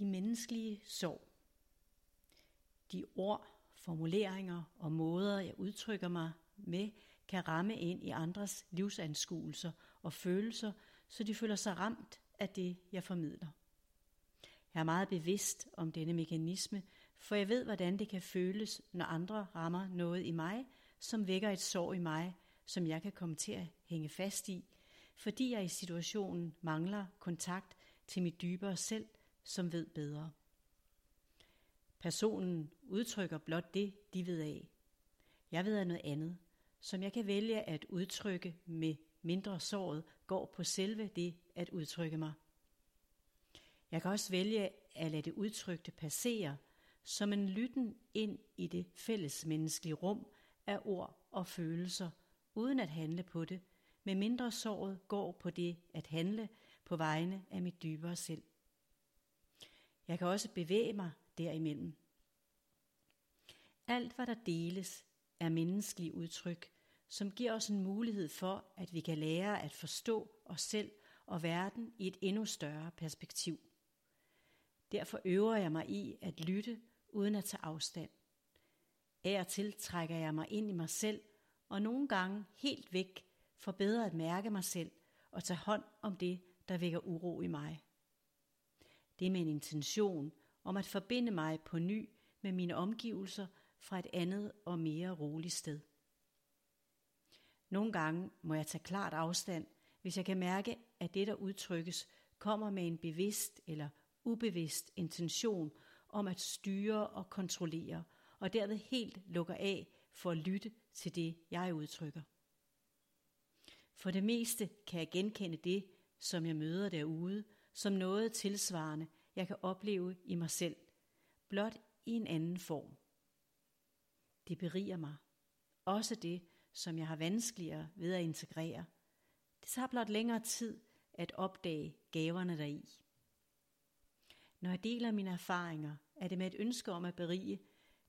De menneskelige sorg. De ord, formuleringer og måder, jeg udtrykker mig med, kan ramme ind i andres livsanskuelser og følelser, så de føler sig ramt af det, jeg formidler. Jeg er meget bevidst om denne mekanisme, for jeg ved, hvordan det kan føles, når andre rammer noget i mig, som vækker et sår i mig, som jeg kan komme til at hænge fast i, fordi jeg i situationen mangler kontakt til mit dybere selv, som ved bedre. Personen udtrykker blot det, de ved af. Jeg ved af noget andet, som jeg kan vælge at udtrykke med mindre såret, går på selve det at udtrykke mig. Jeg kan også vælge at lade det udtrykte passere, som en lytten ind i det fælles menneskelige rum af ord og følelser, uden at handle på det, med mindre såret går på det at handle på vegne af mit dybere selv. Jeg kan også bevæge mig derimellem. Alt hvad der deles er menneskelige udtryk, som giver os en mulighed for, at vi kan lære at forstå os selv og verden i et endnu større perspektiv. Derfor øver jeg mig i at lytte uden at tage afstand. Af og til trækker jeg mig ind i mig selv, og nogle gange helt væk, for bedre at mærke mig selv og tage hånd om det, der vækker uro i mig. Det er med en intention om at forbinde mig på ny med mine omgivelser fra et andet og mere roligt sted. Nogle gange må jeg tage klart afstand, hvis jeg kan mærke, at det, der udtrykkes, kommer med en bevidst eller ubevidst intention om at styre og kontrollere, og derved helt lukker af for at lytte til det, jeg udtrykker. For det meste kan jeg genkende det, som jeg møder derude, som noget tilsvarende, jeg kan opleve i mig selv, blot i en anden form. Det beriger mig. Også det, som jeg har vanskeligere ved at integrere. Det tager blot længere tid at opdage gaverne deri. Når jeg deler mine erfaringer, er det med et ønske om at berige,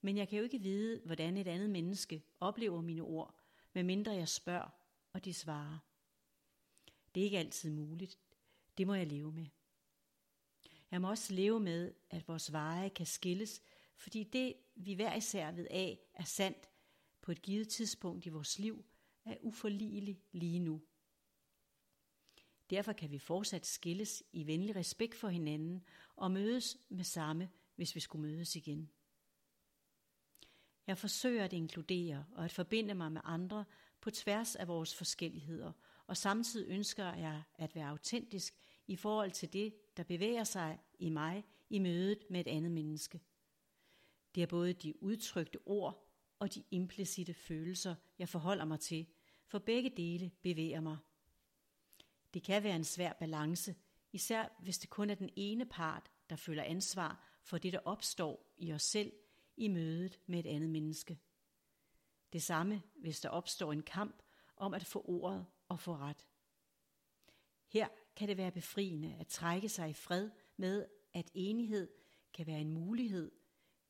men jeg kan jo ikke vide, hvordan et andet menneske oplever mine ord, medmindre jeg spørger, og de svarer. Det er ikke altid muligt. Det må jeg leve med. Jeg må også leve med, at vores veje kan skilles, fordi det, vi hver især ved af, er sandt på et givet tidspunkt i vores liv, er uforligeligt lige nu. Derfor kan vi fortsat skilles i venlig respekt for hinanden og mødes med samme, hvis vi skulle mødes igen. Jeg forsøger at inkludere og at forbinde mig med andre på tværs af vores forskelligheder, og samtidig ønsker jeg at være autentisk i forhold til det, der bevæger sig i mig i mødet med et andet menneske. Det er både de udtrykte ord og de implicite følelser, jeg forholder mig til, for begge dele bevæger mig. Det kan være en svær balance, især hvis det kun er den ene part, der føler ansvar for det, der opstår i os selv i mødet med et andet menneske. Det samme, hvis der opstår en kamp om at få ordet og få ret. Her kan det være befriende at trække sig i fred med, at enighed kan være en mulighed,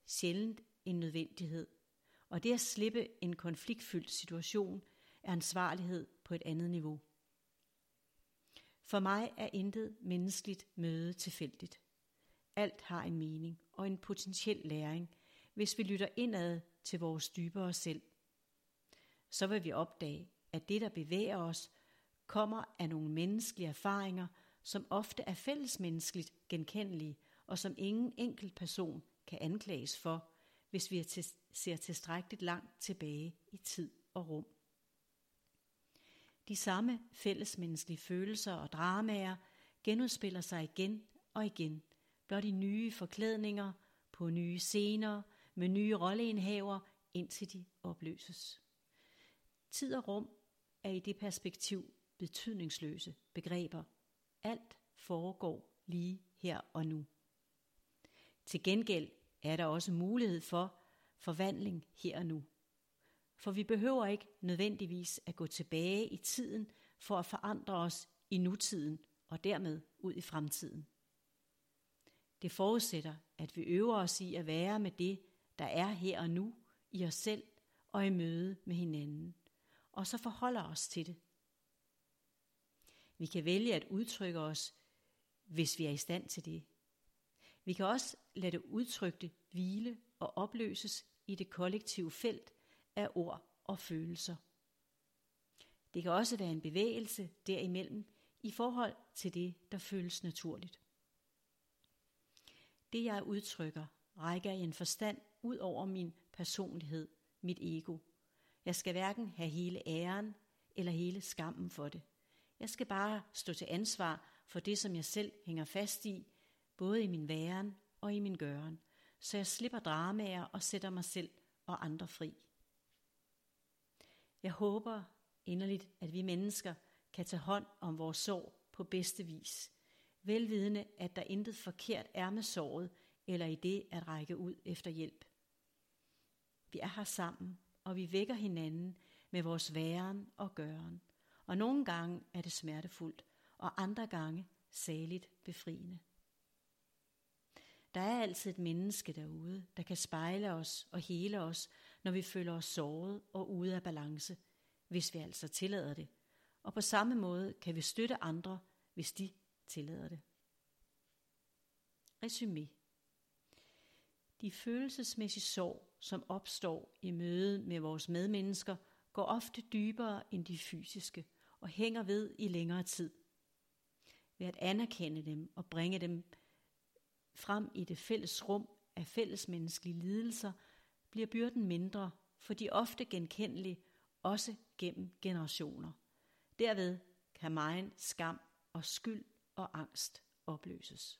sjældent en nødvendighed. Og det at slippe en konfliktfyldt situation er ansvarlighed på et andet niveau. For mig er intet menneskeligt møde tilfældigt. Alt har en mening og en potentiel læring, hvis vi lytter indad til vores dybere selv. Så vil vi opdage, at det, der bevæger os, kommer af nogle menneskelige erfaringer, som ofte er fællesmenneskeligt genkendelige, og som ingen enkelt person kan anklages for, hvis vi ser tilstrækkeligt langt tilbage i tid og rum. De samme fællesmenneskelige følelser og dramaer genudspiller sig igen og igen, blot i nye forklædninger, på nye scener, med nye rolleindhaver, indtil de opløses. Tid og rum er i det perspektiv betydningsløse begreber. Alt foregår lige her og nu. Til gengæld er der også mulighed for forvandling her og nu. For vi behøver ikke nødvendigvis at gå tilbage i tiden for at forandre os i nutiden og dermed ud i fremtiden. Det forudsætter, at vi øver os i at være med det, der er her og nu, i os selv og i møde med hinanden, og så forholder os til det. Vi kan vælge at udtrykke os, hvis vi er i stand til det. Vi kan også lade det udtrykte hvile og opløses i det kollektive felt af ord og følelser. Det kan også være en bevægelse derimellem i forhold til det, der føles naturligt. Det jeg udtrykker, rækker i en forstand ud over min personlighed, mit ego. Jeg skal hverken have hele æren eller hele skammen for det. Jeg skal bare stå til ansvar for det, som jeg selv hænger fast i, både i min væren og i min gøren, så jeg slipper dramaer og sætter mig selv og andre fri. Jeg håber inderligt, at vi mennesker kan tage hånd om vores sorg på bedste vis, velvidende, at der intet forkert er med såret eller i det at række ud efter hjælp. Vi er her sammen, og vi vækker hinanden med vores væren og gøren, og nogle gange er det smertefuldt, og andre gange saligt befriende. Der er altid et menneske derude, der kan spejle os og hele os, når vi føler os såret og ude af balance, hvis vi altså tillader det. Og på samme måde kan vi støtte andre, hvis de tillader det. Resumé. De følelsesmæssige sorg, som opstår i møde med vores medmennesker, går ofte dybere end de fysiske og hænger ved i længere tid. Ved at anerkende dem og bringe dem frem i det fælles rum af fællesmenneskelige lidelser, bliver byrden mindre, for de er ofte genkendelige, også gennem generationer. Derved kan megen skam og skyld og angst opløses.